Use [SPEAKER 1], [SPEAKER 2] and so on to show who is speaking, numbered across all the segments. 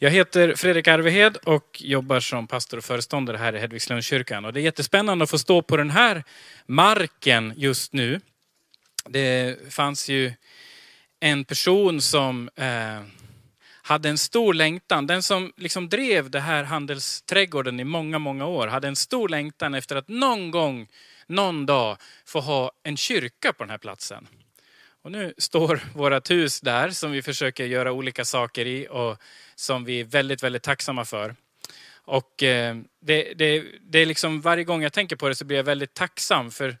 [SPEAKER 1] Jag heter Fredrik Arvehed och jobbar som pastor och föreståndare här i Hedvigslundskyrkan. Och det är jättespännande att få stå på den här marken just nu. Det fanns ju en person som eh, hade en stor längtan. Den som liksom drev det här handelsträdgården i många, många år hade en stor längtan efter att någon gång, någon dag få ha en kyrka på den här platsen. Och nu står vårt hus där som vi försöker göra olika saker i och som vi är väldigt, väldigt tacksamma för. Och eh, det, det, det är liksom varje gång jag tänker på det så blir jag väldigt tacksam för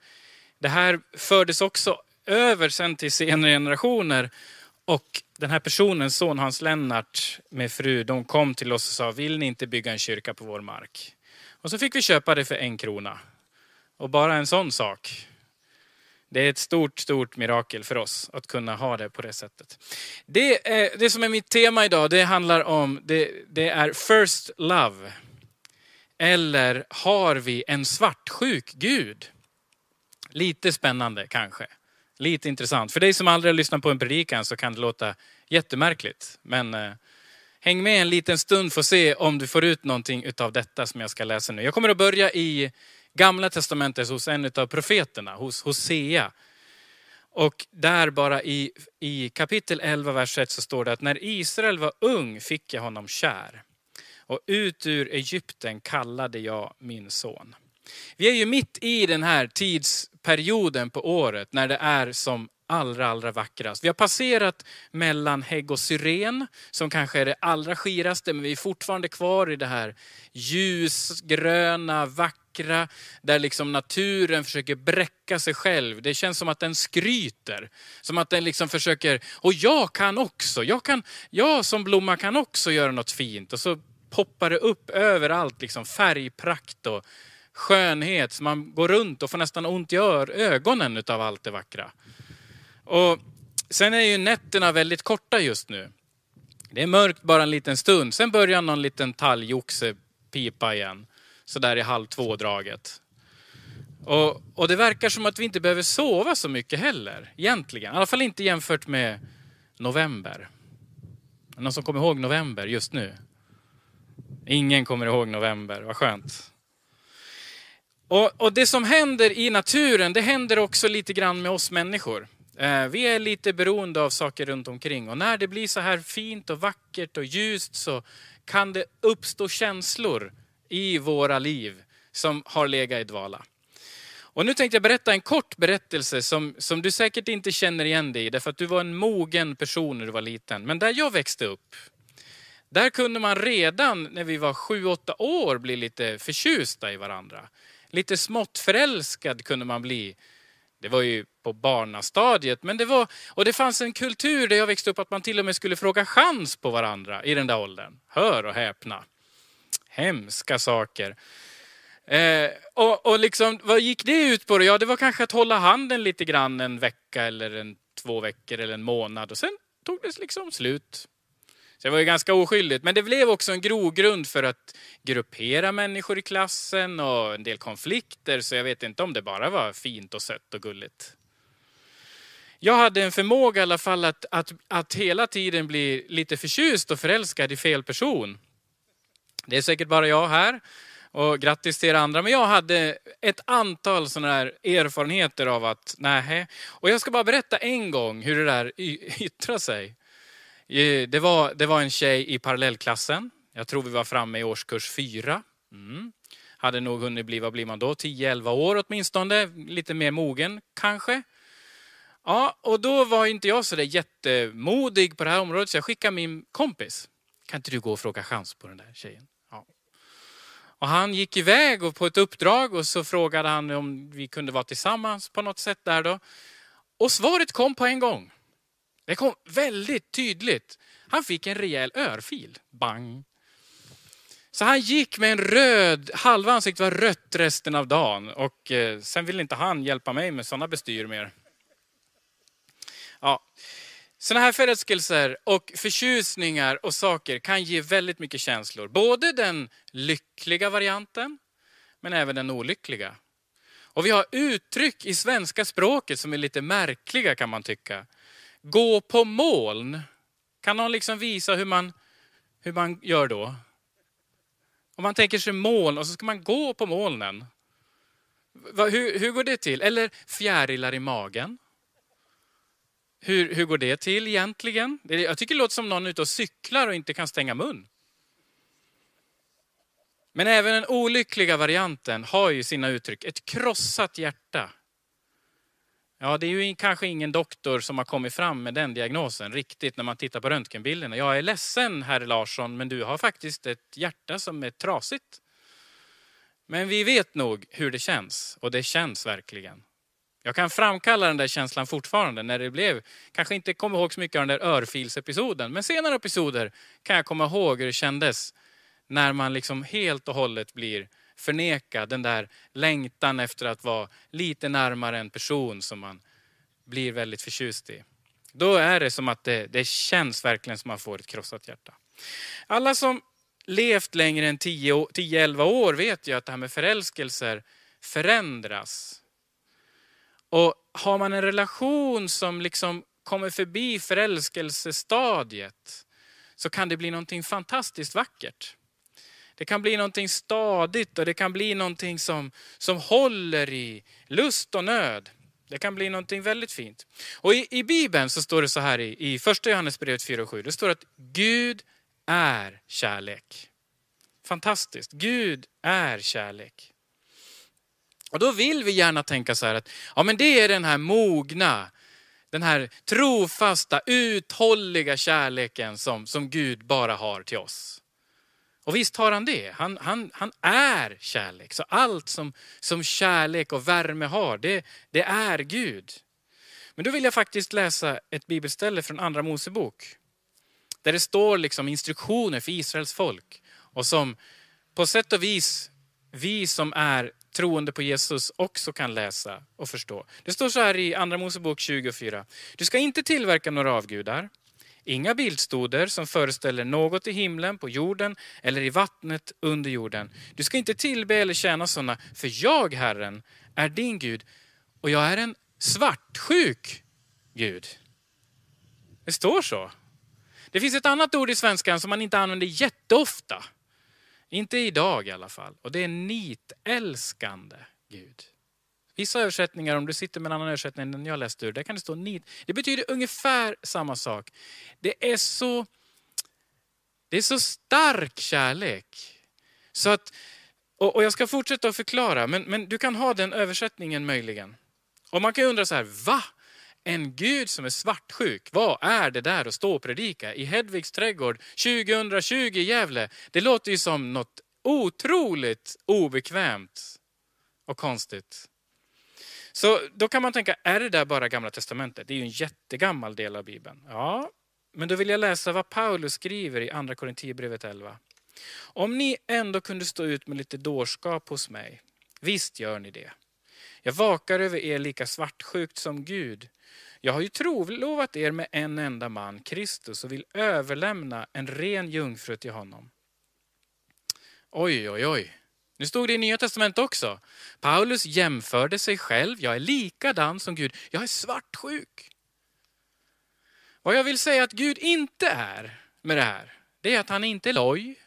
[SPEAKER 1] det här fördes också över sen till senare generationer. Och den här personens son Hans Lennart med fru, de kom till oss och sa, vill ni inte bygga en kyrka på vår mark? Och så fick vi köpa det för en krona. Och bara en sån sak det är ett stort, stort mirakel för oss att kunna ha det på det sättet. Det, är, det som är mitt tema idag, det handlar om, det, det är First Love. Eller har vi en svartsjuk Gud? Lite spännande kanske. Lite intressant. För dig som aldrig har lyssnat på en predikan så kan det låta jättemärkligt. Men eh, häng med en liten stund för att se om du får ut någonting av detta som jag ska läsa nu. Jag kommer att börja i Gamla testamentet hos en av profeterna, hos Hosea. Och där bara i, i kapitel 11, vers 1 så står det att när Israel var ung fick jag honom kär. Och ut ur Egypten kallade jag min son. Vi är ju mitt i den här tidsperioden på året när det är som allra, allra vackrast. Vi har passerat mellan hägg och syren, som kanske är det allra skiraste, men vi är fortfarande kvar i det här ljusgröna, vackra, där liksom naturen försöker bräcka sig själv. Det känns som att den skryter. Som att den liksom försöker, och jag kan också, jag, kan, jag som blomma kan också göra något fint. Och så poppar det upp överallt, liksom färgprakt och skönhet. Så man går runt och får nästan ont i ögonen av allt det vackra. Och sen är ju nätterna väldigt korta just nu. Det är mörkt bara en liten stund, sen börjar någon liten talgoxe pipa igen. Sådär i halv två-draget. Och, och det verkar som att vi inte behöver sova så mycket heller, egentligen. I alla fall inte jämfört med november. Någon som kommer ihåg november just nu? Ingen kommer ihåg november, vad skönt. Och, och det som händer i naturen, det händer också lite grann med oss människor. Eh, vi är lite beroende av saker runt omkring och när det blir så här fint och vackert och ljust så kan det uppstå känslor i våra liv som har legat i dvala. Och nu tänkte jag berätta en kort berättelse som, som du säkert inte känner igen dig i, därför att du var en mogen person när du var liten. Men där jag växte upp, där kunde man redan när vi var sju, åtta år bli lite förtjusta i varandra. Lite smått förälskad kunde man bli det var ju på barnastadiet, men det var, och det fanns en kultur där jag växte upp att man till och med skulle fråga chans på varandra i den där åldern. Hör och häpna. Hemska saker. Eh, och, och liksom, vad gick det ut på? Då? Ja, det var kanske att hålla handen lite grann en vecka eller en, två veckor eller en månad och sen tog det liksom slut. Så det var ju ganska oskyldigt. Men det blev också en grogrund för att gruppera människor i klassen och en del konflikter. Så jag vet inte om det bara var fint och sött och gulligt. Jag hade en förmåga i alla fall att, att, att hela tiden bli lite förtjust och förälskad i fel person. Det är säkert bara jag här. Och grattis till er andra. Men jag hade ett antal sådana här erfarenheter av att, nej. Och jag ska bara berätta en gång hur det där yttrar sig. Eh, det var, det var en tjej i parallellklassen. Jag tror vi var framme i årskurs fyra. Mm. Hade nog hunnit bli, vad blir man då, 10-11 år åtminstone. Lite mer mogen kanske. Ja, och då var inte jag så där jättemodig på det här området så jag skickade min kompis. Kan inte du gå och fråga chans på den där tjejen? Ja. Och han gick iväg på ett uppdrag och så frågade han om vi kunde vara tillsammans på något sätt där då. Och svaret kom på en gång. Det kom väldigt tydligt. Han fick en rejäl örfil. Bang. Så han gick med en röd, halva ansiktet var rött resten av dagen. Och eh, sen ville inte han hjälpa mig med sådana bestyr mer. Ja. Sådana här förälskelser och förtjusningar och saker kan ge väldigt mycket känslor. Både den lyckliga varianten, men även den olyckliga. Och vi har uttryck i svenska språket som är lite märkliga kan man tycka gå på moln. Kan någon liksom visa hur man, hur man gör då? Om man tänker sig moln och så ska man gå på molnen. Hur, hur går det till? Eller fjärilar i magen. Hur, hur går det till egentligen? Jag tycker det låter som någon ute och cyklar och inte kan stänga mun. Men även den olyckliga varianten har ju sina uttryck. Ett krossat hjärta. Ja, det är ju kanske ingen doktor som har kommit fram med den diagnosen riktigt när man tittar på röntgenbilderna. Jag är ledsen herr Larsson, men du har faktiskt ett hjärta som är trasigt. Men vi vet nog hur det känns och det känns verkligen. Jag kan framkalla den där känslan fortfarande när det blev, kanske inte kommer ihåg så mycket av den där örfilsepisoden, men senare episoder kan jag komma ihåg hur det kändes när man liksom helt och hållet blir förnekad den där längtan efter att vara lite närmare en person som man blir väldigt förtjust i. Då är det som att det, det känns verkligen som att man får ett krossat hjärta. Alla som levt längre än 10-11 år vet ju att det här med förälskelser förändras. Och har man en relation som liksom kommer förbi förälskelsestadiet så kan det bli någonting fantastiskt vackert. Det kan bli någonting stadigt och det kan bli någonting som, som håller i lust och nöd. Det kan bli någonting väldigt fint. Och i, i Bibeln så står det så här i, i första Johannesbrevet 4 och 7. Det står att Gud är kärlek. Fantastiskt. Gud är kärlek. Och då vill vi gärna tänka så här att ja, men det är den här mogna, den här trofasta, uthålliga kärleken som, som Gud bara har till oss. Och visst har han det. Han, han, han är kärlek. Så allt som, som kärlek och värme har, det, det är Gud. Men då vill jag faktiskt läsa ett bibelställe från Andra Mosebok. Där det står liksom instruktioner för Israels folk. Och som på sätt och vis vi som är troende på Jesus också kan läsa och förstå. Det står så här i Andra Mosebok 24. Du ska inte tillverka några avgudar. Inga bildstoder som föreställer något i himlen, på jorden eller i vattnet under jorden. Du ska inte tillbe eller tjäna sådana, för jag, Herren, är din Gud och jag är en svartsjuk Gud. Det står så. Det finns ett annat ord i svenskan som man inte använder jätteofta. Inte idag i alla fall. Och det är nitälskande Gud. Vissa översättningar, om du sitter med en annan översättning än den jag läste ur, där kan det stå nit. Det betyder ungefär samma sak. Det är så, det är så stark kärlek. Så att, och, och jag ska fortsätta att förklara, men, men du kan ha den översättningen möjligen. Och man kan undra så här, va? En Gud som är svartsjuk, vad är det där att stå och predika i Hedvigs trädgård 2020 i Gävle? Det låter ju som något otroligt obekvämt och konstigt. Så då kan man tänka, är det där bara Gamla Testamentet? Det är ju en jättegammal del av Bibeln. Ja, men då vill jag läsa vad Paulus skriver i Andra Korinthierbrevet 11. Om ni ändå kunde stå ut med lite dårskap hos mig, visst gör ni det. Jag vakar över er lika svartsjukt som Gud. Jag har ju trolovat er med en enda man, Kristus, och vill överlämna en ren jungfru till honom. Oj, oj, oj. Nu stod det i Nya Testamentet också. Paulus jämförde sig själv. Jag är likadan som Gud. Jag är svartsjuk. Vad jag vill säga att Gud inte är med det här, det är att han inte är loj.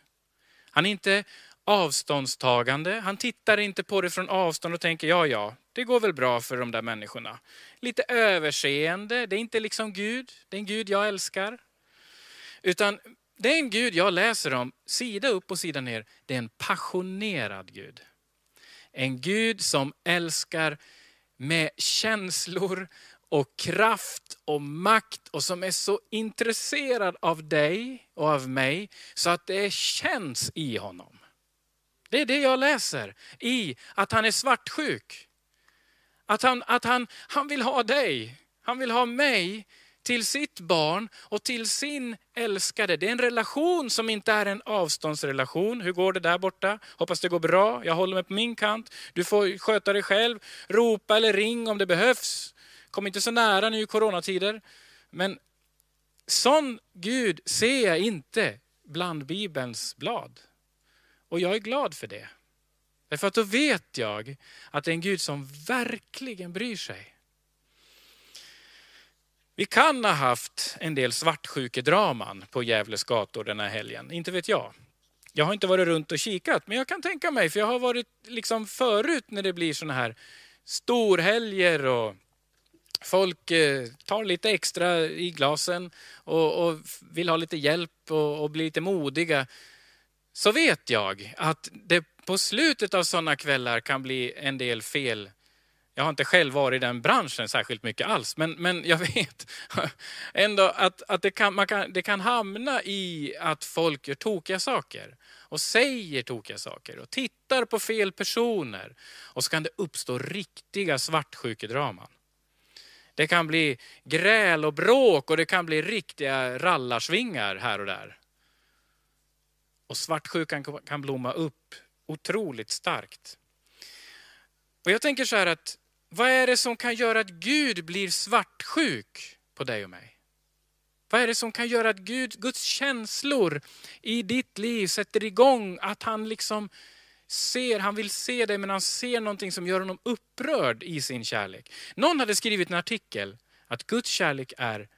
[SPEAKER 1] Han är inte avståndstagande. Han tittar inte på det från avstånd och tänker ja, ja, det går väl bra för de där människorna. Lite överseende, det är inte liksom Gud, det är en Gud jag älskar. Utan det är en Gud jag läser om sida upp och sida ner. Det är en passionerad Gud. En Gud som älskar med känslor och kraft och makt och som är så intresserad av dig och av mig så att det känns i honom. Det är det jag läser i att han är svartsjuk. Att han, att han, han vill ha dig, han vill ha mig till sitt barn och till sin älskade. Det är en relation som inte är en avståndsrelation. Hur går det där borta? Hoppas det går bra. Jag håller mig på min kant. Du får sköta dig själv. Ropa eller ring om det behövs. Kom inte så nära nu i coronatider. Men sån Gud ser jag inte bland Bibelns blad. Och jag är glad för det. Därför att då vet jag att det är en Gud som verkligen bryr sig. Vi kan ha haft en del svartsjukedraman på Gävles gator den här helgen, inte vet jag. Jag har inte varit runt och kikat, men jag kan tänka mig, för jag har varit liksom förut när det blir såna här storhelger och folk eh, tar lite extra i glasen och, och vill ha lite hjälp och, och bli lite modiga. Så vet jag att det på slutet av sådana kvällar kan bli en del fel jag har inte själv varit i den branschen särskilt mycket alls, men, men jag vet ändå att, att, det, kan, man kan, det kan hamna i att folk gör tokiga saker och säger tokiga saker och tittar på fel personer. Och så kan det uppstå riktiga svartsjukedraman. Det kan bli gräl och bråk och det kan bli riktiga rallarsvingar här och där. Och svartsjukan kan blomma upp otroligt starkt. Och jag tänker så här att vad är det som kan göra att Gud blir svartsjuk på dig och mig? Vad är det som kan göra att Gud, Guds känslor i ditt liv sätter igång? Att han liksom ser, han vill se dig men han ser någonting som gör honom upprörd i sin kärlek. Någon hade skrivit en artikel att Guds kärlek är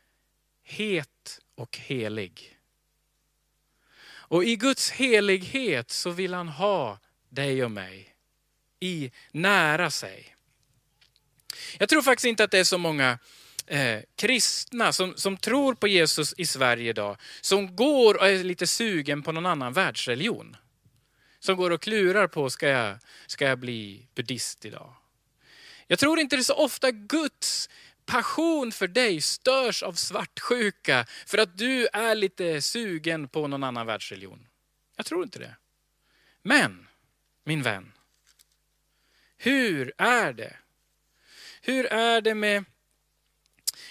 [SPEAKER 1] het och helig. Och i Guds helighet så vill han ha dig och mig i nära sig. Jag tror faktiskt inte att det är så många eh, kristna som, som tror på Jesus i Sverige idag, som går och är lite sugen på någon annan världsreligion. Som går och klurar på, ska jag, ska jag bli buddhist idag? Jag tror inte det är så ofta Guds passion för dig störs av svartsjuka för att du är lite sugen på någon annan världsreligion. Jag tror inte det. Men, min vän, hur är det hur är det med,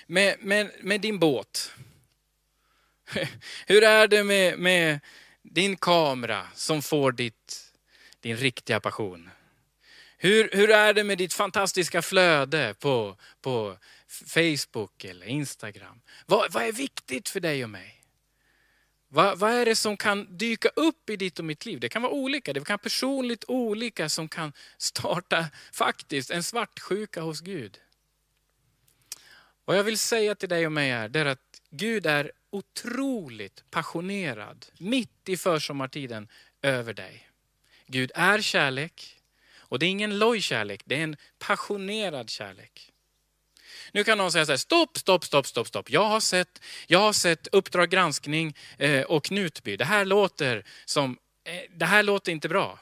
[SPEAKER 1] med, med, med din båt? Hur är det med, med din kamera som får ditt, din riktiga passion? Hur, hur är det med ditt fantastiska flöde på, på Facebook eller Instagram? Vad, vad är viktigt för dig och mig? Vad, vad, är det som kan dyka upp i ditt och mitt liv? Det kan vara olika, det kan vara personligt olika som kan starta faktiskt en svartsjuka hos Gud. Vad jag vill säga till dig och mig är, är att Gud är otroligt passionerad mitt i försommartiden över dig. Gud är kärlek och det är ingen loj kärlek, det är en passionerad kärlek. Nu kan någon säga så här, stopp, stopp, stopp, stopp, stopp. Jag har sett, jag har sett Uppdrag granskning eh, och Knutby. Det här låter som, eh, det här låter inte bra.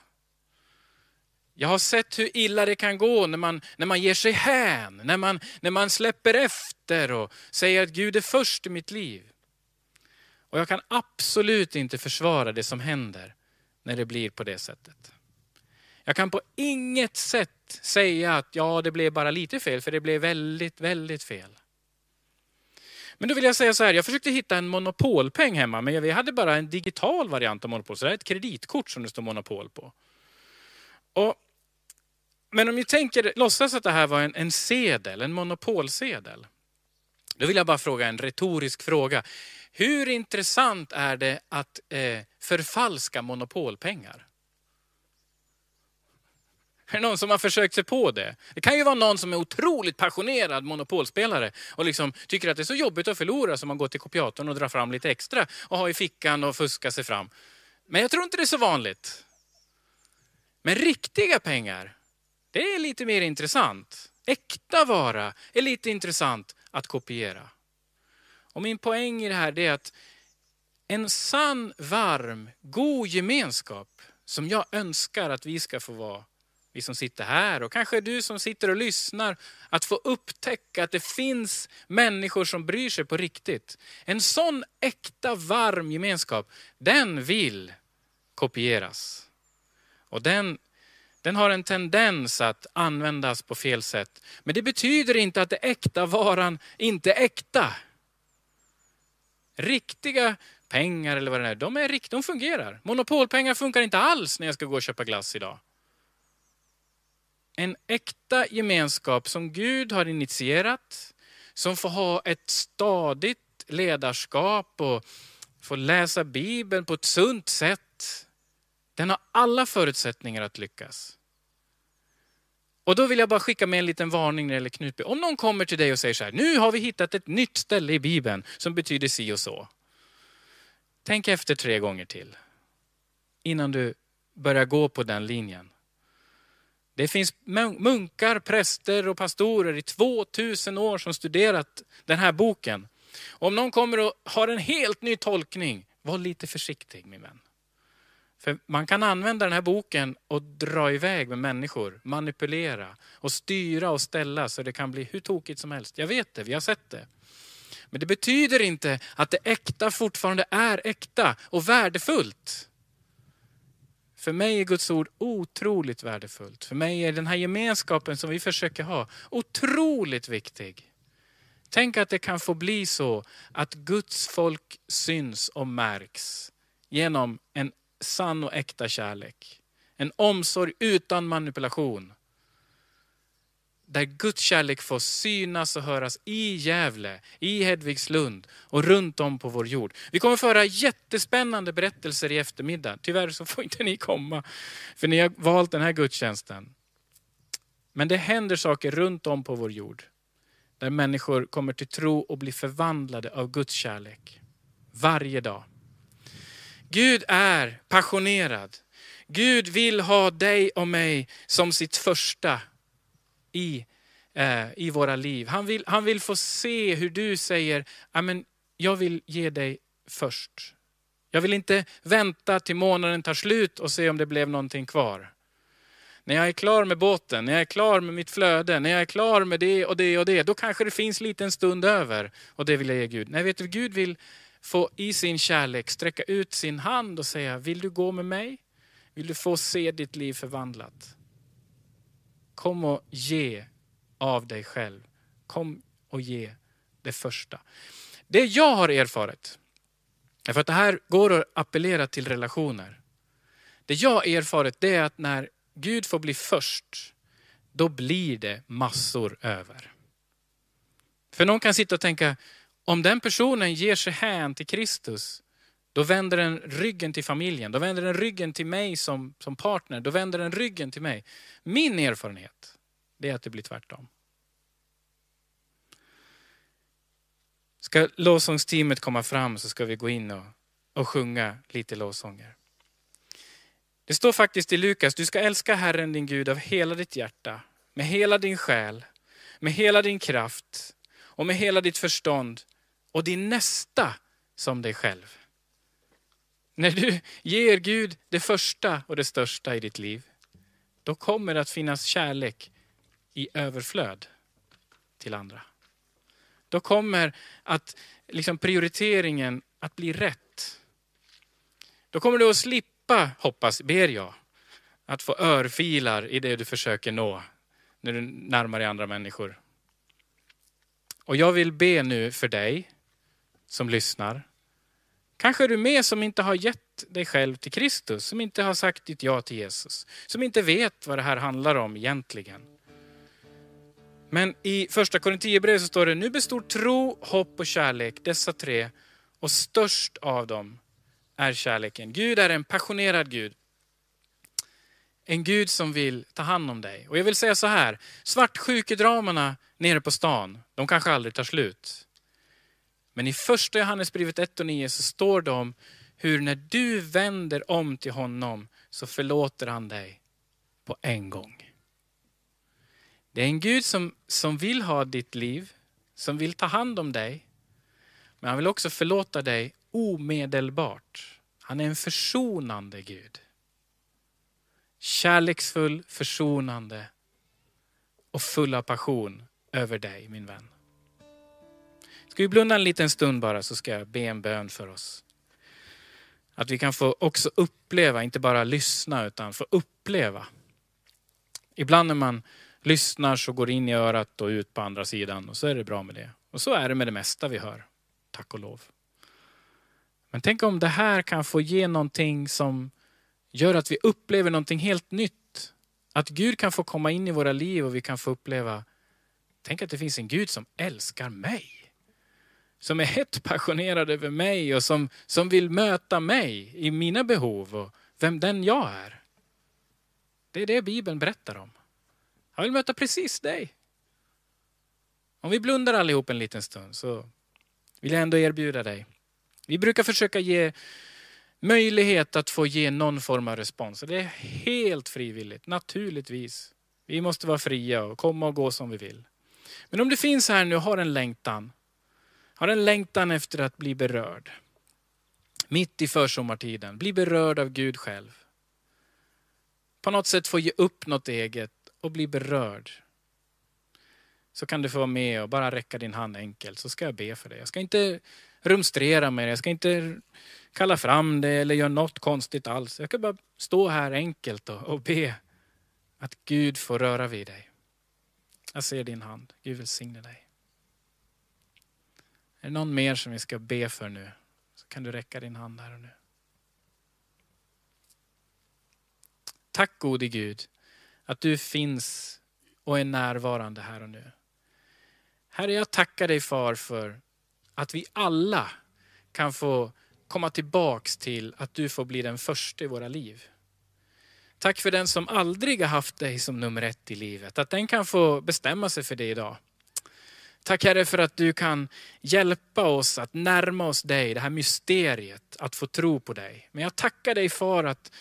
[SPEAKER 1] Jag har sett hur illa det kan gå när man, när man ger sig hän, när man, när man släpper efter och säger att Gud är först i mitt liv. Och jag kan absolut inte försvara det som händer när det blir på det sättet. Jag kan på inget sätt säga att ja, det blev bara lite fel, för det blev väldigt, väldigt fel. Men då vill jag säga så här, jag försökte hitta en monopolpeng hemma, men vi hade bara en digital variant av monopol, så det är ett kreditkort som det står monopol på. Och, men om ni tänker, låtsas att det här var en, en sedel, en monopolsedel. Då vill jag bara fråga en retorisk fråga. Hur intressant är det att eh, förfalska monopolpengar? Är det någon som har försökt sig på det? Det kan ju vara någon som är otroligt passionerad monopolspelare och liksom tycker att det är så jobbigt att förlora så man går till kopiatorn och drar fram lite extra och har i fickan och fuskar sig fram. Men jag tror inte det är så vanligt. Men riktiga pengar, det är lite mer intressant. Äkta vara är lite intressant att kopiera. Och min poäng i det här är att en sann, varm, god gemenskap som jag önskar att vi ska få vara vi som sitter här och kanske du som sitter och lyssnar, att få upptäcka att det finns människor som bryr sig på riktigt. En sån äkta varm gemenskap, den vill kopieras. Och den, den har en tendens att användas på fel sätt. Men det betyder inte att det äkta varan inte är äkta. Riktiga pengar eller vad det är, de, är, de fungerar. Monopolpengar funkar inte alls när jag ska gå och köpa glass idag. En äkta gemenskap som Gud har initierat, som får ha ett stadigt ledarskap och får läsa Bibeln på ett sunt sätt. Den har alla förutsättningar att lyckas. Och då vill jag bara skicka med en liten varning när det gäller Knutby. Om någon kommer till dig och säger så här, nu har vi hittat ett nytt ställe i Bibeln som betyder si och så. Tänk efter tre gånger till innan du börjar gå på den linjen. Det finns munkar, präster och pastorer i 2000 år som studerat den här boken. Om någon kommer och har en helt ny tolkning, var lite försiktig min vän. För man kan använda den här boken och dra iväg med människor, manipulera och styra och ställa så det kan bli hur tokigt som helst. Jag vet det, vi har sett det. Men det betyder inte att det äkta fortfarande är äkta och värdefullt. För mig är Guds ord otroligt värdefullt. För mig är den här gemenskapen som vi försöker ha otroligt viktig. Tänk att det kan få bli så att Guds folk syns och märks genom en sann och äkta kärlek. En omsorg utan manipulation. Där Guds kärlek får synas och höras i Gävle, i Hedvigslund och runt om på vår jord. Vi kommer föra jättespännande berättelser i eftermiddag. Tyvärr så får inte ni komma, för ni har valt den här gudstjänsten. Men det händer saker runt om på vår jord. Där människor kommer till tro och blir förvandlade av Guds kärlek. Varje dag. Gud är passionerad. Gud vill ha dig och mig som sitt första i, eh, i våra liv. Han vill, han vill få se hur du säger, jag vill ge dig först. Jag vill inte vänta till månaden tar slut och se om det blev någonting kvar. När jag är klar med båten, när jag är klar med mitt flöde, när jag är klar med det och det och det, då kanske det finns lite en stund över. Och det vill jag ge Gud. Nej, vet du, Gud vill få i sin kärlek sträcka ut sin hand och säga, vill du gå med mig? Vill du få se ditt liv förvandlat? Kom och ge av dig själv. Kom och ge det första. Det jag har erfarit, för att det här går att appellera till relationer. Det jag har erfarit det är att när Gud får bli först, då blir det massor över. För någon kan sitta och tänka, om den personen ger sig hän till Kristus, då vänder den ryggen till familjen, då vänder den ryggen till mig som, som partner, då vänder den ryggen till mig. Min erfarenhet, det är att det blir tvärtom. Ska lovsångsteamet komma fram så ska vi gå in och, och sjunga lite lovsånger. Det står faktiskt i Lukas, du ska älska Herren din Gud av hela ditt hjärta, med hela din själ, med hela din kraft och med hela ditt förstånd och din nästa som dig själv. När du ger Gud det första och det största i ditt liv, då kommer det att finnas kärlek i överflöd till andra. Då kommer att liksom prioriteringen att bli rätt. Då kommer du att slippa, hoppas, ber jag, att få örfilar i det du försöker nå när du närmar dig andra människor. Och jag vill be nu för dig som lyssnar. Kanske är du med som inte har gett dig själv till Kristus, som inte har sagt ditt ja till Jesus, som inte vet vad det här handlar om egentligen. Men i första Korinthierbrevet så står det, nu består tro, hopp och kärlek, dessa tre, och störst av dem är kärleken. Gud är en passionerad Gud. En Gud som vill ta hand om dig. Och jag vill säga så här, svartsjukedramerna nere på stan, de kanske aldrig tar slut. Men i första Johannesbrevet 1 och 9 så står det om hur när du vänder om till honom så förlåter han dig på en gång. Det är en Gud som, som vill ha ditt liv, som vill ta hand om dig. Men han vill också förlåta dig omedelbart. Han är en försonande Gud. Kärleksfull, försonande och full av passion över dig min vän. Ska vi blunda en liten stund bara så ska jag be en bön för oss. Att vi kan få också uppleva, inte bara lyssna utan få uppleva. Ibland när man lyssnar så går det in i örat och ut på andra sidan och så är det bra med det. Och så är det med det mesta vi hör, tack och lov. Men tänk om det här kan få ge någonting som gör att vi upplever någonting helt nytt. Att Gud kan få komma in i våra liv och vi kan få uppleva, tänk att det finns en Gud som älskar mig som är hett passionerad över mig och som, som vill möta mig i mina behov och vem den jag är. Det är det Bibeln berättar om. Han vill möta precis dig. Om vi blundar allihop en liten stund så vill jag ändå erbjuda dig. Vi brukar försöka ge möjlighet att få ge någon form av respons. Det är helt frivilligt, naturligtvis. Vi måste vara fria och komma och gå som vi vill. Men om du finns här nu och har en längtan, har en längtan efter att bli berörd. Mitt i försommartiden, bli berörd av Gud själv. På något sätt få ge upp något eget och bli berörd. Så kan du få vara med och bara räcka din hand enkelt så ska jag be för dig. Jag ska inte rumstrera med dig, jag ska inte kalla fram det eller göra något konstigt alls. Jag ska bara stå här enkelt och, och be att Gud får röra vid dig. Jag ser din hand. Gud välsigne dig. Är det någon mer som vi ska be för nu? Så kan du räcka din hand här och nu. Tack gode Gud att du finns och är närvarande här och nu. Herre, jag tackar dig far för att vi alla kan få komma tillbaks till att du får bli den första i våra liv. Tack för den som aldrig har haft dig som nummer ett i livet, att den kan få bestämma sig för det idag. Tack Herre för att du kan hjälpa oss att närma oss dig, det här mysteriet, att få tro på dig. Men jag tackar dig för att,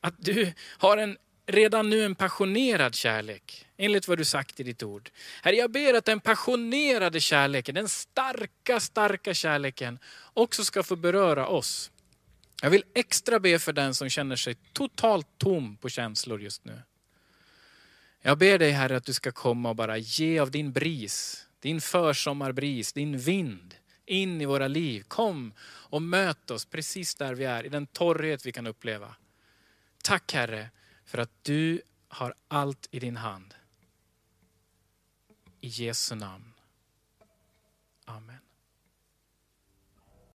[SPEAKER 1] att du har en, redan nu en passionerad kärlek, enligt vad du sagt i ditt ord. Herre, jag ber att den passionerade kärleken, den starka, starka kärleken också ska få beröra oss. Jag vill extra be för den som känner sig totalt tom på känslor just nu. Jag ber dig Herre att du ska komma och bara ge av din bris, din försommarbris, din vind in i våra liv. Kom och möt oss precis där vi är, i den torrhet vi kan uppleva. Tack Herre för att du har allt i din hand. I Jesu namn. Amen.